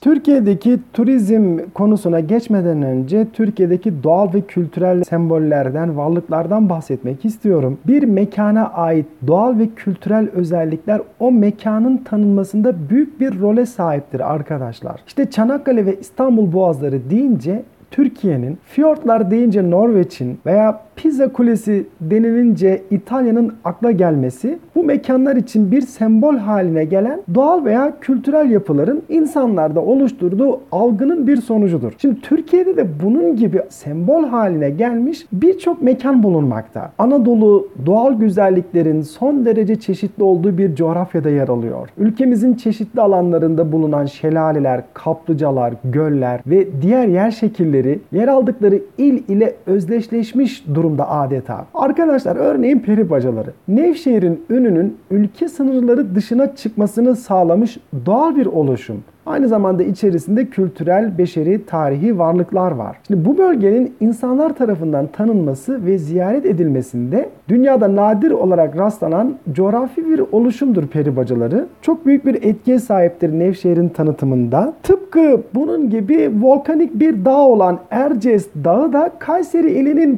Türkiye'deki turizm konusuna geçmeden önce Türkiye'deki doğal ve kültürel sembollerden, varlıklardan bahsetmek istiyorum. Bir mekana ait doğal ve kültürel özellikler o mekanın tanınmasında büyük bir role sahiptir arkadaşlar. İşte Çanakkale ve İstanbul Boğazları deyince Türkiye'nin, fiyortlar deyince Norveç'in veya Pizza Kulesi denilince İtalya'nın akla gelmesi bu mekanlar için bir sembol haline gelen doğal veya kültürel yapıların insanlarda oluşturduğu algının bir sonucudur. Şimdi Türkiye'de de bunun gibi sembol haline gelmiş birçok mekan bulunmakta. Anadolu doğal güzelliklerin son derece çeşitli olduğu bir coğrafyada yer alıyor. Ülkemizin çeşitli alanlarında bulunan şelaleler, kaplıcalar, göller ve diğer yer şekilleri yer aldıkları il ile özdeşleşmiş durum durumda adeta. Arkadaşlar örneğin peri bacaları. Nevşehir'in ününün ülke sınırları dışına çıkmasını sağlamış doğal bir oluşum. Aynı zamanda içerisinde kültürel, beşeri, tarihi varlıklar var. Şimdi bu bölgenin insanlar tarafından tanınması ve ziyaret edilmesinde dünyada nadir olarak rastlanan coğrafi bir oluşumdur peri bacaları. Çok büyük bir etkiye sahiptir Nevşehir'in tanıtımında. Tıpkı bunun gibi volkanik bir dağ olan Erciyes Dağı da Kayseri ilinin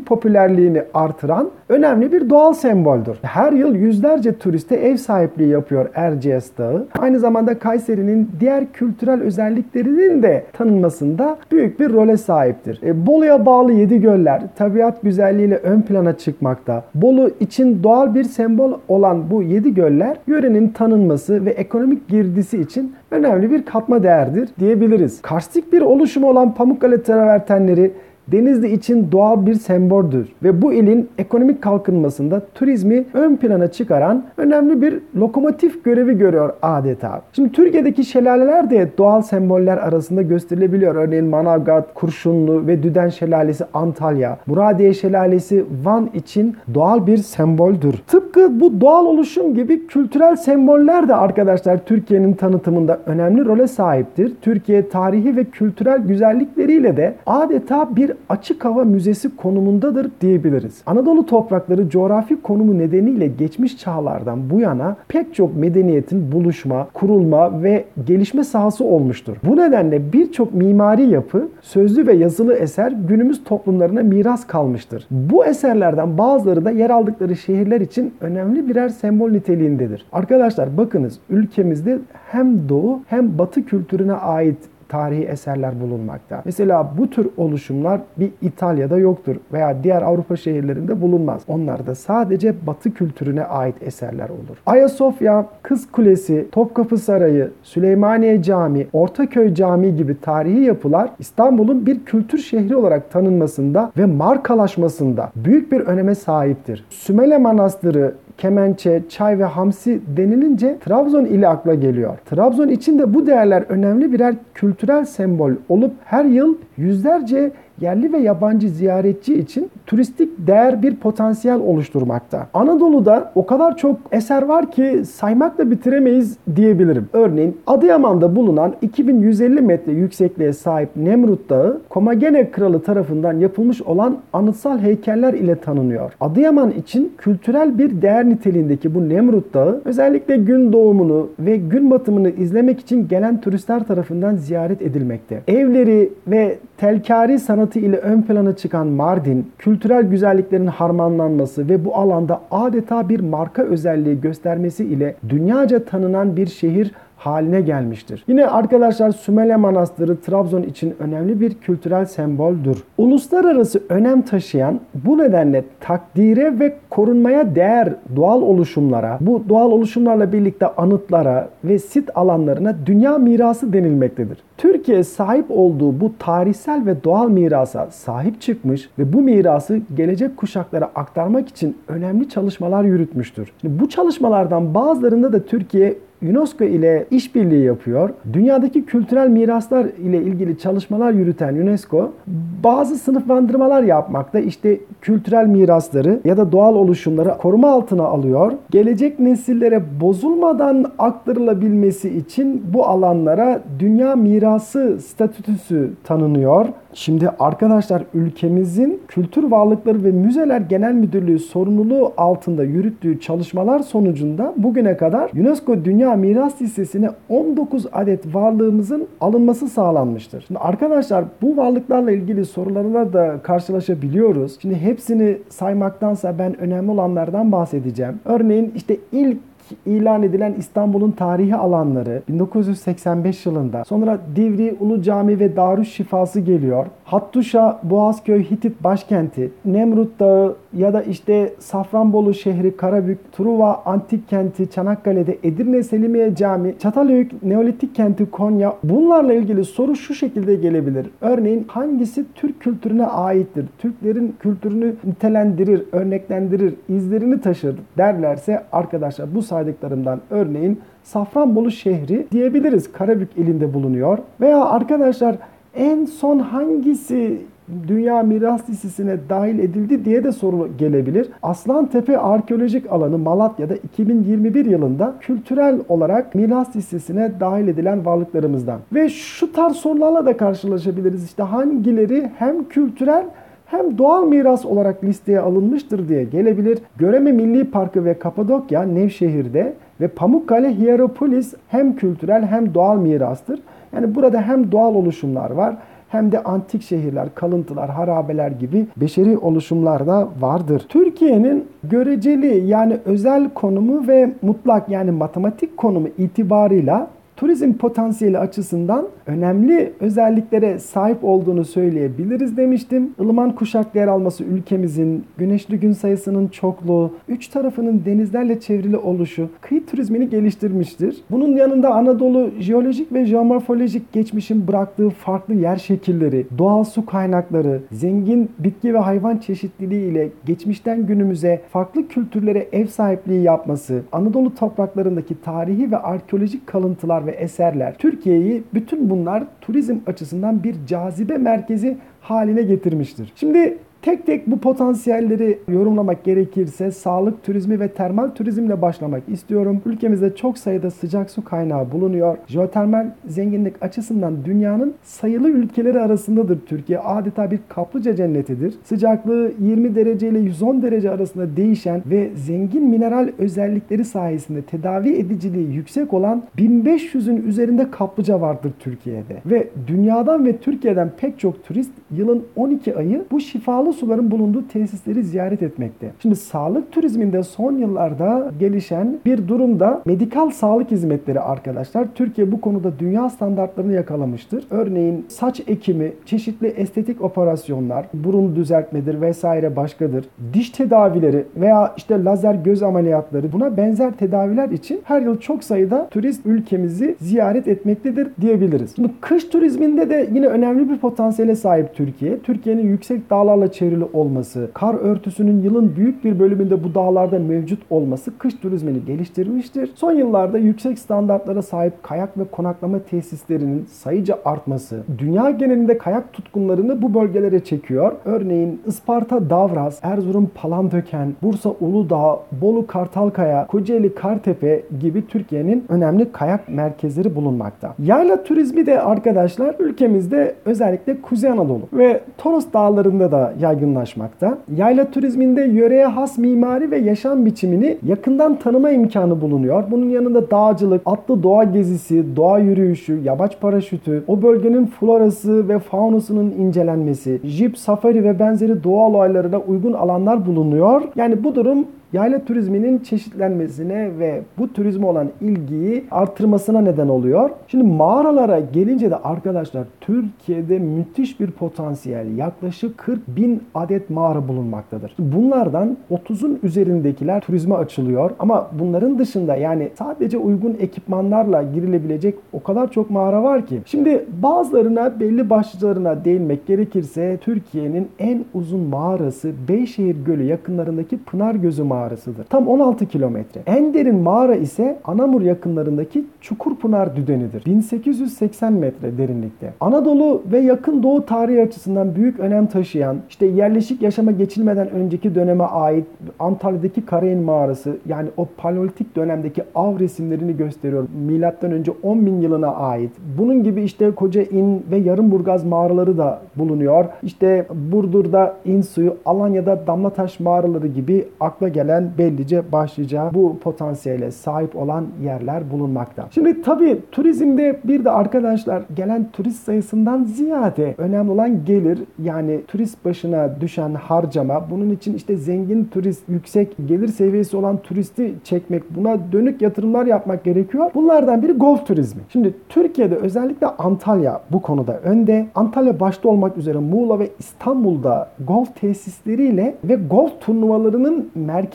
popülerliğini artıran önemli bir doğal semboldür. Her yıl yüzlerce turiste ev sahipliği yapıyor Erciyes Dağı. Aynı zamanda Kayseri'nin diğer kültürel özelliklerinin de tanınmasında büyük bir role sahiptir. E, Bolu'ya bağlı yedi göller tabiat güzelliğiyle ön plana çıkmakta. Bolu için doğal bir sembol olan bu yedi göller yörenin tanınması ve ekonomik girdisi için önemli bir katma değerdir diyebiliriz. Karstik bir oluşum olan Pamukkale travertenleri Denizli için doğal bir semboldür ve bu ilin ekonomik kalkınmasında turizmi ön plana çıkaran önemli bir lokomotif görevi görüyor adeta. Şimdi Türkiye'deki şelaleler de doğal semboller arasında gösterilebiliyor. Örneğin Manavgat, Kurşunlu ve Düden Şelalesi Antalya, Muradiye Şelalesi Van için doğal bir semboldür. Tıpkı bu doğal oluşum gibi kültürel semboller de arkadaşlar Türkiye'nin tanıtımında önemli role sahiptir. Türkiye tarihi ve kültürel güzellikleriyle de adeta bir açık hava müzesi konumundadır diyebiliriz. Anadolu toprakları coğrafi konumu nedeniyle geçmiş çağlardan bu yana pek çok medeniyetin buluşma, kurulma ve gelişme sahası olmuştur. Bu nedenle birçok mimari yapı, sözlü ve yazılı eser günümüz toplumlarına miras kalmıştır. Bu eserlerden bazıları da yer aldıkları şehirler için önemli birer sembol niteliğindedir. Arkadaşlar bakınız ülkemizde hem doğu hem batı kültürüne ait tarihi eserler bulunmakta. Mesela bu tür oluşumlar bir İtalya'da yoktur veya diğer Avrupa şehirlerinde bulunmaz. Onlar da sadece Batı kültürüne ait eserler olur. Ayasofya, Kız Kulesi, Topkapı Sarayı, Süleymaniye Camii, Ortaköy Camii gibi tarihi yapılar İstanbul'un bir kültür şehri olarak tanınmasında ve markalaşmasında büyük bir öneme sahiptir. Sümele Manastırı, kemençe, çay ve hamsi denilince Trabzon ili akla geliyor. Trabzon için de bu değerler önemli birer kültürel sembol olup her yıl yüzlerce yerli ve yabancı ziyaretçi için turistik değer bir potansiyel oluşturmakta. Anadolu'da o kadar çok eser var ki saymakla bitiremeyiz diyebilirim. Örneğin Adıyaman'da bulunan 2150 metre yüksekliğe sahip Nemrut Dağı, Komagene Kralı tarafından yapılmış olan anıtsal heykeller ile tanınıyor. Adıyaman için kültürel bir değer niteliğindeki bu Nemrut Dağı özellikle gün doğumunu ve gün batımını izlemek için gelen turistler tarafından ziyaret edilmekte. Evleri ve telkari sanatı ile ön plana çıkan Mardin, kültürel güzelliklerin harmanlanması ve bu alanda adeta bir marka özelliği göstermesi ile dünyaca tanınan bir şehir haline gelmiştir. Yine arkadaşlar Sümele Manastırı Trabzon için önemli bir kültürel semboldür. Uluslararası önem taşıyan bu nedenle takdire ve korunmaya değer doğal oluşumlara, bu doğal oluşumlarla birlikte anıtlara ve sit alanlarına dünya mirası denilmektedir. Türkiye sahip olduğu bu tarihsel ve doğal mirasa sahip çıkmış ve bu mirası gelecek kuşaklara aktarmak için önemli çalışmalar yürütmüştür. Şimdi bu çalışmalardan bazılarında da Türkiye UNESCO ile işbirliği yapıyor. Dünyadaki kültürel miraslar ile ilgili çalışmalar yürüten UNESCO bazı sınıflandırmalar yapmakta. İşte kültürel mirasları ya da doğal oluşumları koruma altına alıyor. Gelecek nesillere bozulmadan aktarılabilmesi için bu alanlara dünya mirası statüsü tanınıyor. Şimdi arkadaşlar ülkemizin Kültür Varlıkları ve Müzeler Genel Müdürlüğü sorumluluğu altında yürüttüğü çalışmalar sonucunda bugüne kadar UNESCO Dünya Miras Listesi'ne 19 adet varlığımızın alınması sağlanmıştır. Şimdi arkadaşlar bu varlıklarla ilgili sorularla da karşılaşabiliyoruz. Şimdi hepsini saymaktansa ben önemli olanlardan bahsedeceğim. Örneğin işte ilk ilan edilen İstanbul'un tarihi alanları 1985 yılında. Sonra Divri Ulu Cami ve Darüşşifası geliyor. Hattuşa Boğazköy Hitit başkenti, Nemrut Dağı ya da işte Safranbolu şehri Karabük, Truva Antik Kenti Çanakkale'de, Edirne Selimiye Cami, Çatalhöyük Neolitik Kenti Konya. Bunlarla ilgili soru şu şekilde gelebilir. Örneğin hangisi Türk kültürüne aittir? Türklerin kültürünü nitelendirir, örneklendirir, izlerini taşır derlerse arkadaşlar bu saydıklarımdan örneğin Safranbolu şehri diyebiliriz. Karabük ilinde bulunuyor. Veya arkadaşlar en son hangisi Dünya Miras Listesi'ne dahil edildi diye de soru gelebilir. Aslantepe Arkeolojik Alanı Malatya'da 2021 yılında kültürel olarak miras listesine dahil edilen varlıklarımızdan. Ve şu tarz sorularla da karşılaşabiliriz. İşte hangileri hem kültürel hem doğal miras olarak listeye alınmıştır diye gelebilir. Göreme Milli Parkı ve Kapadokya Nevşehir'de ve Pamukkale Hierapolis hem kültürel hem doğal mirastır. Yani burada hem doğal oluşumlar var hem de antik şehirler, kalıntılar, harabeler gibi beşeri oluşumlar da vardır. Türkiye'nin göreceli yani özel konumu ve mutlak yani matematik konumu itibarıyla turizm potansiyeli açısından önemli özelliklere sahip olduğunu söyleyebiliriz demiştim. Ilıman kuşak yer alması ülkemizin, güneşli gün sayısının çokluğu, üç tarafının denizlerle çevrili oluşu kıyı turizmini geliştirmiştir. Bunun yanında Anadolu jeolojik ve jeomorfolojik geçmişin bıraktığı farklı yer şekilleri, doğal su kaynakları, zengin bitki ve hayvan çeşitliliği ile geçmişten günümüze farklı kültürlere ev sahipliği yapması, Anadolu topraklarındaki tarihi ve arkeolojik kalıntılar ve eserler Türkiye'yi bütün bunlar turizm açısından bir cazibe merkezi haline getirmiştir. Şimdi Tek tek bu potansiyelleri yorumlamak gerekirse sağlık turizmi ve termal turizmle başlamak istiyorum. Ülkemizde çok sayıda sıcak su kaynağı bulunuyor. Jeotermal zenginlik açısından dünyanın sayılı ülkeleri arasındadır Türkiye. Adeta bir kaplıca cennetidir. Sıcaklığı 20 derece ile 110 derece arasında değişen ve zengin mineral özellikleri sayesinde tedavi ediciliği yüksek olan 1500'ün üzerinde kaplıca vardır Türkiye'de. Ve dünyadan ve Türkiye'den pek çok turist yılın 12 ayı bu şifalı suların bulunduğu tesisleri ziyaret etmekte. Şimdi sağlık turizminde son yıllarda gelişen bir durumda medikal sağlık hizmetleri arkadaşlar. Türkiye bu konuda dünya standartlarını yakalamıştır. Örneğin saç ekimi, çeşitli estetik operasyonlar, burun düzeltmedir vesaire başkadır. Diş tedavileri veya işte lazer göz ameliyatları buna benzer tedaviler için her yıl çok sayıda turist ülkemizi ziyaret etmektedir diyebiliriz. Şimdi kış turizminde de yine önemli bir potansiyele sahip Türkiye. Türkiye'nin yüksek dağlarla çevrili olması, kar örtüsünün yılın büyük bir bölümünde bu dağlarda mevcut olması kış turizmini geliştirmiştir. Son yıllarda yüksek standartlara sahip kayak ve konaklama tesislerinin sayıca artması, dünya genelinde kayak tutkunlarını bu bölgelere çekiyor. Örneğin Isparta Davraz, Erzurum Palandöken, Bursa Uludağ, Bolu Kartalkaya, Kocaeli Kartepe gibi Türkiye'nin önemli kayak merkezleri bulunmakta. Yayla turizmi de arkadaşlar ülkemizde özellikle Kuzey Anadolu ve Toros Dağları'nda da yaygınlaşmakta. Yayla turizminde yöreye has mimari ve yaşam biçimini yakından tanıma imkanı bulunuyor. Bunun yanında dağcılık, atlı doğa gezisi, doğa yürüyüşü, yabaç paraşütü, o bölgenin florası ve faunusunun incelenmesi, jip, safari ve benzeri doğal olaylarına uygun alanlar bulunuyor. Yani bu durum yayla turizminin çeşitlenmesine ve bu turizme olan ilgiyi artırmasına neden oluyor. Şimdi mağaralara gelince de arkadaşlar Türkiye'de müthiş bir potansiyel yaklaşık 40 bin adet mağara bulunmaktadır. Bunlardan 30'un üzerindekiler turizme açılıyor ama bunların dışında yani sadece uygun ekipmanlarla girilebilecek o kadar çok mağara var ki. Şimdi bazılarına belli başlılarına değinmek gerekirse Türkiye'nin en uzun mağarası Beyşehir Gölü yakınlarındaki Pınargözü mağarası mağarasıdır. Tam 16 kilometre. En derin mağara ise Anamur yakınlarındaki Çukurpınar Düdeni'dir. 1880 metre derinlikte. Anadolu ve yakın doğu tarihi açısından büyük önem taşıyan, işte yerleşik yaşama geçilmeden önceki döneme ait Antalya'daki Karayin mağarası yani o paleolitik dönemdeki av resimlerini gösteriyor. Milattan önce 10 bin yılına ait. Bunun gibi işte Koca İn ve Yarımburgaz mağaraları da bulunuyor. İşte Burdur'da İn suyu, Alanya'da Damlataş mağaraları gibi akla gelen bellice başlıca bu potansiyele sahip olan yerler bulunmakta. Şimdi tabii turizmde bir de arkadaşlar gelen turist sayısından ziyade önemli olan gelir yani turist başına düşen harcama. Bunun için işte zengin turist, yüksek gelir seviyesi olan turisti çekmek, buna dönük yatırımlar yapmak gerekiyor. Bunlardan biri golf turizmi. Şimdi Türkiye'de özellikle Antalya bu konuda önde. Antalya başta olmak üzere Muğla ve İstanbul'da golf tesisleriyle ve golf turnuvalarının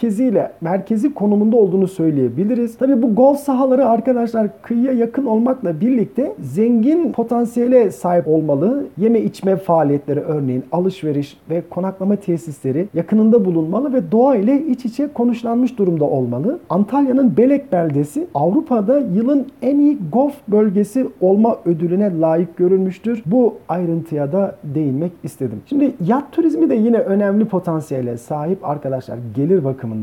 merkeziyle, merkezi konumunda olduğunu söyleyebiliriz. Tabii bu golf sahaları arkadaşlar kıyıya yakın olmakla birlikte zengin potansiyele sahip olmalı. Yeme içme faaliyetleri örneğin alışveriş ve konaklama tesisleri yakınında bulunmalı ve doğa ile iç içe konuşlanmış durumda olmalı. Antalya'nın Belek beldesi Avrupa'da yılın en iyi golf bölgesi olma ödülüne layık görülmüştür. Bu ayrıntıya da değinmek istedim. Şimdi yat turizmi de yine önemli potansiyele sahip arkadaşlar gelir bakımından.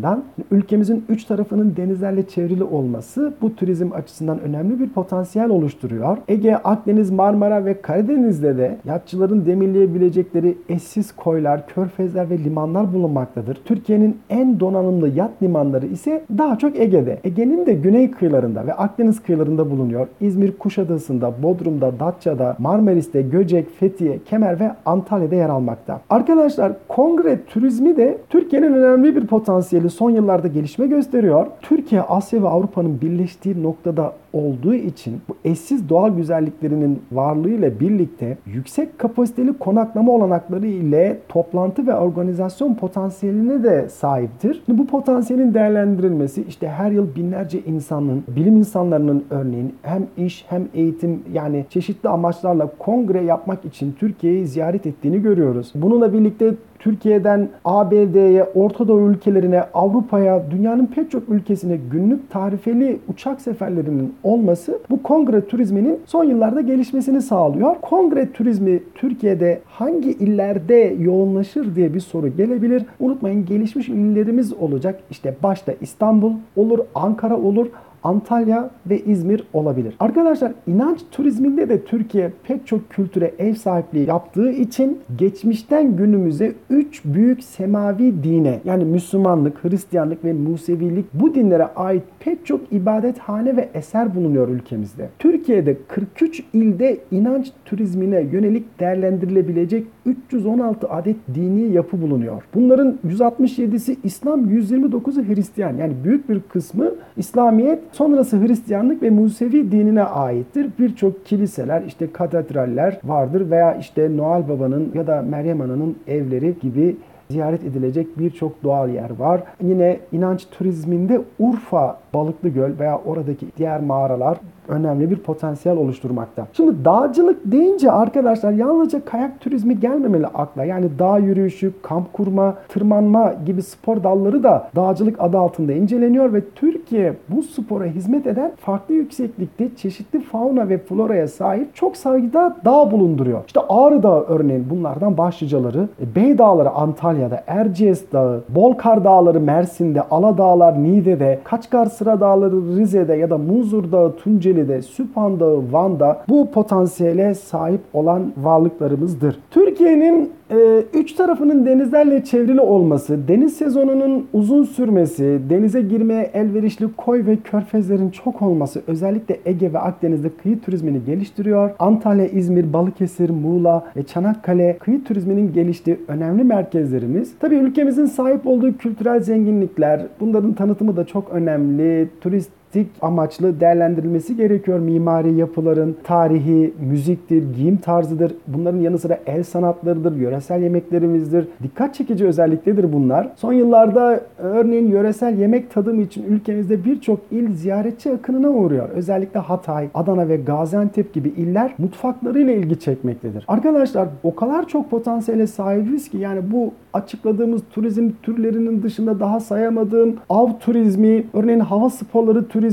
Ülkemizin üç tarafının denizlerle çevrili olması bu turizm açısından önemli bir potansiyel oluşturuyor. Ege, Akdeniz, Marmara ve Karadeniz'de de yatçıların demirleyebilecekleri eşsiz koylar, körfezler ve limanlar bulunmaktadır. Türkiye'nin en donanımlı yat limanları ise daha çok Ege'de. Ege'nin de güney kıyılarında ve Akdeniz kıyılarında bulunuyor. İzmir, Kuşadası'nda, Bodrum'da, Datça'da, Marmaris'te, Göcek, Fethiye, Kemer ve Antalya'da yer almakta. Arkadaşlar kongre turizmi de Türkiye'nin önemli bir potansiyeli son yıllarda gelişme gösteriyor. Türkiye, Asya ve Avrupa'nın birleştiği noktada olduğu için bu eşsiz doğal güzelliklerinin varlığıyla birlikte yüksek kapasiteli konaklama olanakları ile toplantı ve organizasyon potansiyeline de sahiptir. Bu potansiyelin değerlendirilmesi işte her yıl binlerce insanın, bilim insanlarının örneğin hem iş hem eğitim yani çeşitli amaçlarla kongre yapmak için Türkiye'yi ziyaret ettiğini görüyoruz. Bununla birlikte Türkiye'den ABD'ye, Orta Doğu ülkelerine, Avrupa'ya, dünyanın pek çok ülkesine günlük tarifeli uçak seferlerinin olması bu kongre turizminin son yıllarda gelişmesini sağlıyor. Kongre turizmi Türkiye'de hangi illerde yoğunlaşır diye bir soru gelebilir. Unutmayın gelişmiş illerimiz olacak. İşte başta İstanbul olur, Ankara olur. Antalya ve İzmir olabilir. Arkadaşlar inanç turizminde de Türkiye pek çok kültüre ev sahipliği yaptığı için geçmişten günümüze 3 büyük semavi dine yani Müslümanlık, Hristiyanlık ve Musevilik bu dinlere ait pek çok ibadethane ve eser bulunuyor ülkemizde. Türkiye'de 43 ilde inanç turizmine yönelik değerlendirilebilecek 316 adet dini yapı bulunuyor. Bunların 167'si İslam, 129'u Hristiyan. Yani büyük bir kısmı İslamiyet, sonrası Hristiyanlık ve Musevi dinine aittir. Birçok kiliseler, işte katedraller vardır veya işte Noel Baba'nın ya da Meryem Ana'nın evleri gibi ziyaret edilecek birçok doğal yer var. Yine inanç turizminde Urfa Balıklı Göl veya oradaki diğer mağaralar önemli bir potansiyel oluşturmakta. Şimdi dağcılık deyince arkadaşlar yalnızca kayak turizmi gelmemeli akla. Yani dağ yürüyüşü, kamp kurma, tırmanma gibi spor dalları da dağcılık adı altında inceleniyor ve Türkiye bu spora hizmet eden farklı yükseklikte çeşitli fauna ve floraya sahip çok sayıda dağ bulunduruyor. İşte Ağrı Dağı örneğin bunlardan başlıcaları. E, Bey Dağları Antalya'da, Erciyes Dağı, Bolkar Dağları Mersin'de, Aladağlar Niğde'de, Kaçkar Sıra Dağları Rize'de ya da Muzur Dağı Tunceli Kocaeli'de, Süphan Dağı, Van'da bu potansiyele sahip olan varlıklarımızdır. Türkiye'nin e, üç tarafının denizlerle çevrili olması, deniz sezonunun uzun sürmesi, denize girmeye elverişli koy ve körfezlerin çok olması özellikle Ege ve Akdeniz'de kıyı turizmini geliştiriyor. Antalya, İzmir, Balıkesir, Muğla ve Çanakkale kıyı turizminin geliştiği önemli merkezlerimiz. Tabii ülkemizin sahip olduğu kültürel zenginlikler, bunların tanıtımı da çok önemli. Turist turistik amaçlı değerlendirilmesi gerekiyor. Mimari yapıların, tarihi, müziktir, giyim tarzıdır. Bunların yanı sıra el sanatlarıdır, yöresel yemeklerimizdir. Dikkat çekici özelliktedir bunlar. Son yıllarda örneğin yöresel yemek tadımı için ülkemizde birçok il ziyaretçi akınına uğruyor. Özellikle Hatay, Adana ve Gaziantep gibi iller mutfaklarıyla ilgi çekmektedir. Arkadaşlar o kadar çok potansiyele sahibiz ki yani bu açıkladığımız turizm türlerinin dışında daha sayamadığım av turizmi, örneğin hava sporları turizmi,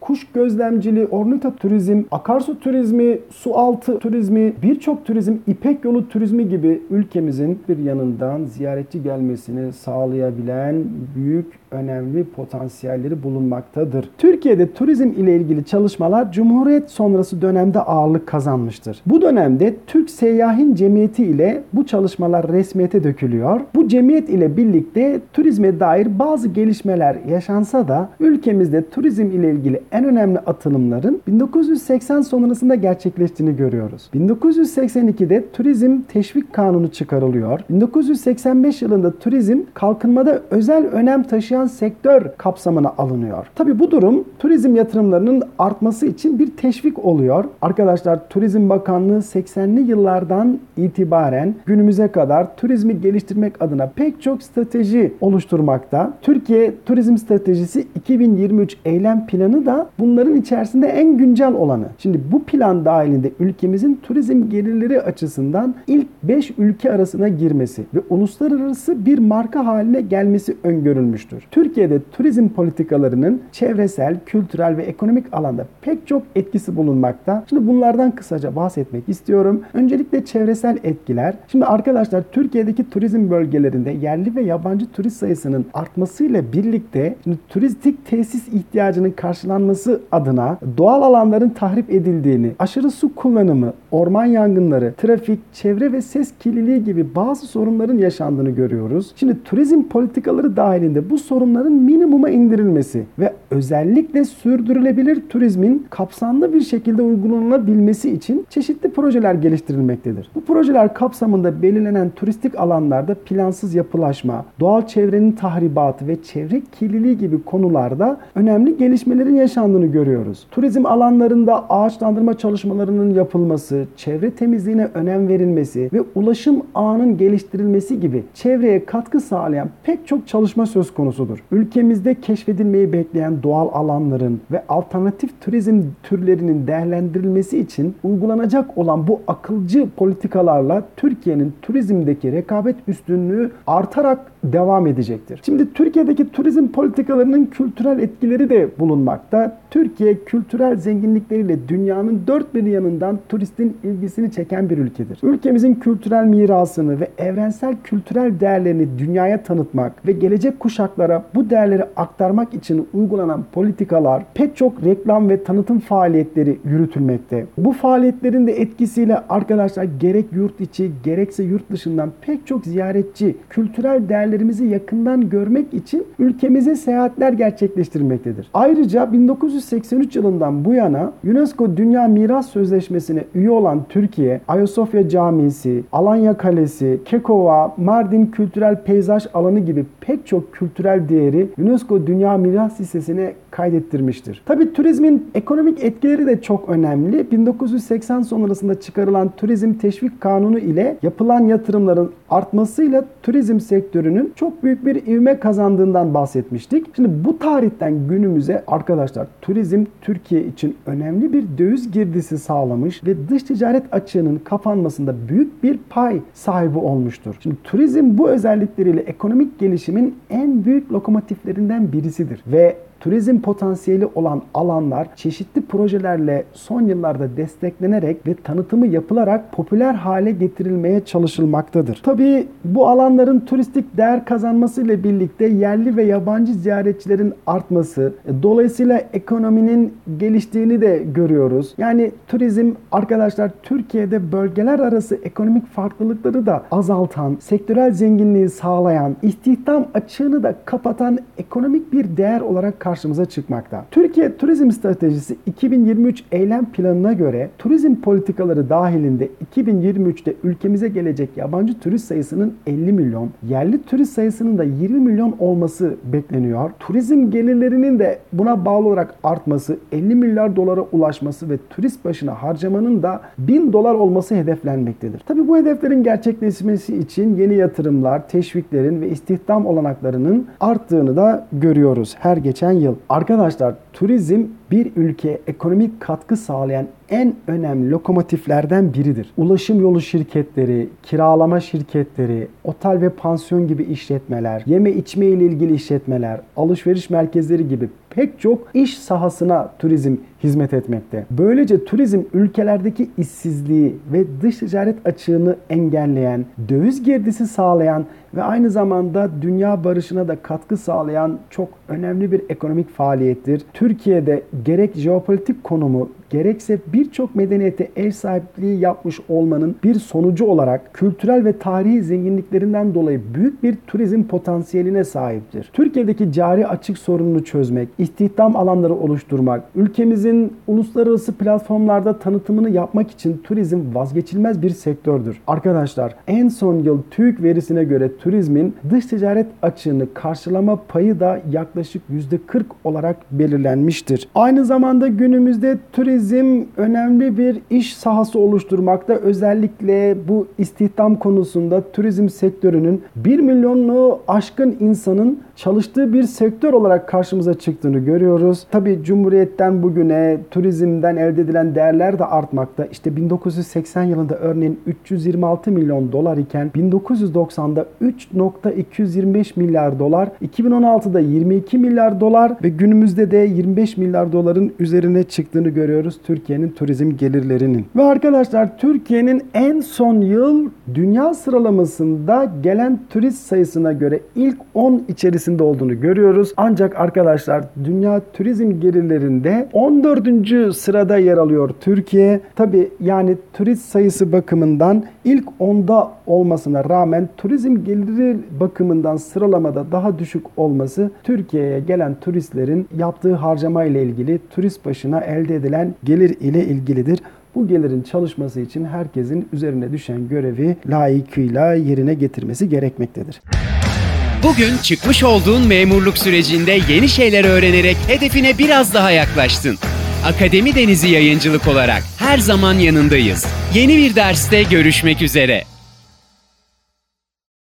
kuş gözlemciliği, ornita turizm, akarsu turizmi, su altı turizmi, birçok turizm, ipek yolu turizmi gibi ülkemizin bir yanından ziyaretçi gelmesini sağlayabilen büyük önemli potansiyelleri bulunmaktadır. Türkiye'de turizm ile ilgili çalışmalar Cumhuriyet sonrası dönemde ağırlık kazanmıştır. Bu dönemde Türk Seyyahin Cemiyeti ile bu çalışmalar resmiyete dökülüyor. Bu cemiyet ile birlikte turizme dair bazı gelişmeler yaşansa da ülkemizde turizm ile ilgili en önemli atılımların 1980 sonrasında gerçekleştiğini görüyoruz. 1982'de Turizm Teşvik Kanunu çıkarılıyor. 1985 yılında turizm kalkınmada özel önem taşıyan sektör kapsamına alınıyor. Tabi bu durum turizm yatırımlarının artması için bir teşvik oluyor. Arkadaşlar Turizm Bakanlığı 80'li yıllardan itibaren günümüze kadar turizmi geliştirmek adına pek çok strateji oluşturmakta. Türkiye Turizm Stratejisi 2023 eylem planı da bunların içerisinde en güncel olanı. Şimdi bu plan dahilinde ülkemizin turizm gelirleri açısından ilk 5 ülke arasına girmesi ve uluslararası bir marka haline gelmesi öngörülmüştür. Türkiye'de turizm politikalarının çevresel, kültürel ve ekonomik alanda pek çok etkisi bulunmakta. Şimdi bunlardan kısaca bahsetmek istiyorum. Öncelikle çevresel etkiler. Şimdi arkadaşlar Türkiye'deki turizm bölgelerinde yerli ve yabancı turist sayısının artmasıyla birlikte şimdi turistik tesis ihtiyacının karşılanması adına doğal alanların tahrip edildiğini, aşırı su kullanımı, orman yangınları, trafik, çevre ve ses kirliliği gibi bazı sorunların yaşandığını görüyoruz. Şimdi turizm politikaları dahilinde bu sorunların minimuma indirilmesi ve özellikle sürdürülebilir turizmin kapsamlı bir şekilde uygulanabilmesi için çeşitli projeler geliştirilmektedir. Bu projeler kapsamında belirlenen turistik alanlarda plansız yapılaşma, doğal çevrenin tahribatı ve çevre kirliliği gibi konularda önemli gelişmelerin yaşandığını görüyoruz. Turizm alanlarında ağaçlandırma çalışmalarının yapılması, çevre temizliğine önem verilmesi ve ulaşım ağının geliştirilmesi gibi çevreye katkı sağlayan pek çok çalışma söz konusudur. Ülkemizde keşfedilmeyi bekleyen doğal alanların ve alternatif turizm türlerinin değerlendirilmesi için uygulanacak olan bu akılcı politikalarla Türkiye'nin turizmdeki rekabet üstünlüğü artarak devam edecektir. Şimdi Türkiye'deki turizm politikalarının kültürel etkileri de bulunmakta. Türkiye kültürel zenginlikleriyle dünyanın dört bir yanından turistin ilgisini çeken bir ülkedir. Ülkemizin kültürel mirasını ve evrensel kültürel değerlerini dünyaya tanıtmak ve gelecek kuşaklara bu değerleri aktarmak için uygulanan politikalar pek çok reklam ve tanıtım faaliyetleri yürütülmekte. Bu faaliyetlerin de etkisiyle arkadaşlar gerek yurt içi gerekse yurt dışından pek çok ziyaretçi kültürel değerlerimizi yakından görmek için ülkemize seyahatler gerçekleştirmektedir. Ayrıca 1983 yılından bu yana UNESCO Dünya Miras Sözleşmesi'ne üye olan Türkiye, Ayasofya Camisi, Alanya Kalesi, Kekova, Mardin Kültürel Peyzaj Alanı gibi pek çok kültürel değeri UNESCO Dünya Miras Listesi'ne kaydettirmiştir. Tabi turizmin ekonomik etkileri de çok önemli. 1980 sonrasında çıkarılan Turizm Teşvik Kanunu ile yapılan yatırımların artmasıyla turizm sektörünün çok büyük bir ivme kazandığından bahsetmiştik. Şimdi bu tarihten günümüze arkadaşlar turizm Türkiye için önemli bir döviz girdisi sağlamış ve dış ticaret açığının kapanmasında büyük bir pay sahibi olmuştur. Şimdi turizm bu özellikleriyle ekonomik gelişimin en büyük lokomotiflerinden birisidir ve turizm potansiyeli olan alanlar çeşitli projelerle son yıllarda desteklenerek ve tanıtımı yapılarak popüler hale getirilmeye çalışılmaktadır. Tabii bu alanların turistik değer kazanması ile birlikte yerli ve yabancı ziyaretçilerin artması, e, dolayısıyla ekonominin geliştiğini de görüyoruz. Yani turizm arkadaşlar Türkiye'de bölgeler arası ekonomik farklılıkları da azaltan, sektörel zenginliği sağlayan, istihdam açığını da kapatan ekonomik bir değer olarak karşımıza çıkmakta. Türkiye Turizm Stratejisi 2023 eylem planına göre turizm politikaları dahilinde 2023'te ülkemize gelecek yabancı turist sayısının 50 milyon, yerli turist sayısının da 20 milyon olması bekleniyor. Turizm gelirlerinin de buna bağlı olarak artması, 50 milyar dolara ulaşması ve turist başına harcamanın da 1000 dolar olması hedeflenmektedir. Tabi bu hedeflerin gerçekleşmesi için yeni yatırımlar, teşviklerin ve istihdam olanaklarının arttığını da görüyoruz her geçen yıl. Arkadaşlar turizm bir ülkeye ekonomik katkı sağlayan en önemli lokomotiflerden biridir. Ulaşım yolu şirketleri, kiralama şirketleri, otel ve pansiyon gibi işletmeler, yeme içme ile ilgili işletmeler, alışveriş merkezleri gibi pek çok iş sahasına turizm hizmet etmekte. Böylece turizm ülkelerdeki işsizliği ve dış ticaret açığını engelleyen, döviz girdisi sağlayan ve aynı zamanda dünya barışına da katkı sağlayan çok önemli bir ekonomik faaliyettir. Türkiye'de gerek jeopolitik konumu gerekse birçok medeniyete ev sahipliği yapmış olmanın bir sonucu olarak kültürel ve tarihi zenginliklerinden dolayı büyük bir turizm potansiyeline sahiptir. Türkiye'deki cari açık sorununu çözmek, istihdam alanları oluşturmak, ülkemizin uluslararası platformlarda tanıtımını yapmak için turizm vazgeçilmez bir sektördür. Arkadaşlar en son yıl TÜİK verisine göre turizmin dış ticaret açığını karşılama payı da yaklaşık %40 olarak belirlenmiştir. Aynı zamanda günümüzde turizm önemli bir iş sahası oluşturmakta. Özellikle bu istihdam konusunda turizm sektörünün 1 milyonlu aşkın insanın çalıştığı bir sektör olarak karşımıza çıktığını görüyoruz. Tabi Cumhuriyet'ten bugüne turizmden elde edilen değerler de artmakta. İşte 1980 yılında örneğin 326 milyon dolar iken 1990'da 3.225 milyar dolar, 2016'da 22 milyar dolar ve günümüzde de 25 milyar doların üzerine çıktığını görüyoruz Türkiye'nin turizm gelirlerinin. Ve arkadaşlar Türkiye'nin en son yıl dünya sıralamasında gelen turist sayısına göre ilk 10 içerisinde olduğunu görüyoruz. Ancak arkadaşlar dünya turizm gelirlerinde 14. sırada yer alıyor Türkiye. Tabi yani turist sayısı bakımından ilk 10'da olmasına rağmen turizm geliri bakımından sıralamada daha düşük olması Türkiye'ye gelen turistlerin yaptığı harcama ile ilgili turist başına elde edilen gelir ile ilgilidir. Bu gelirin çalışması için herkesin üzerine düşen görevi layıkıyla yerine getirmesi gerekmektedir. Bugün çıkmış olduğun memurluk sürecinde yeni şeyler öğrenerek hedefine biraz daha yaklaştın. Akademi Denizi Yayıncılık olarak her zaman yanındayız. Yeni bir derste görüşmek üzere.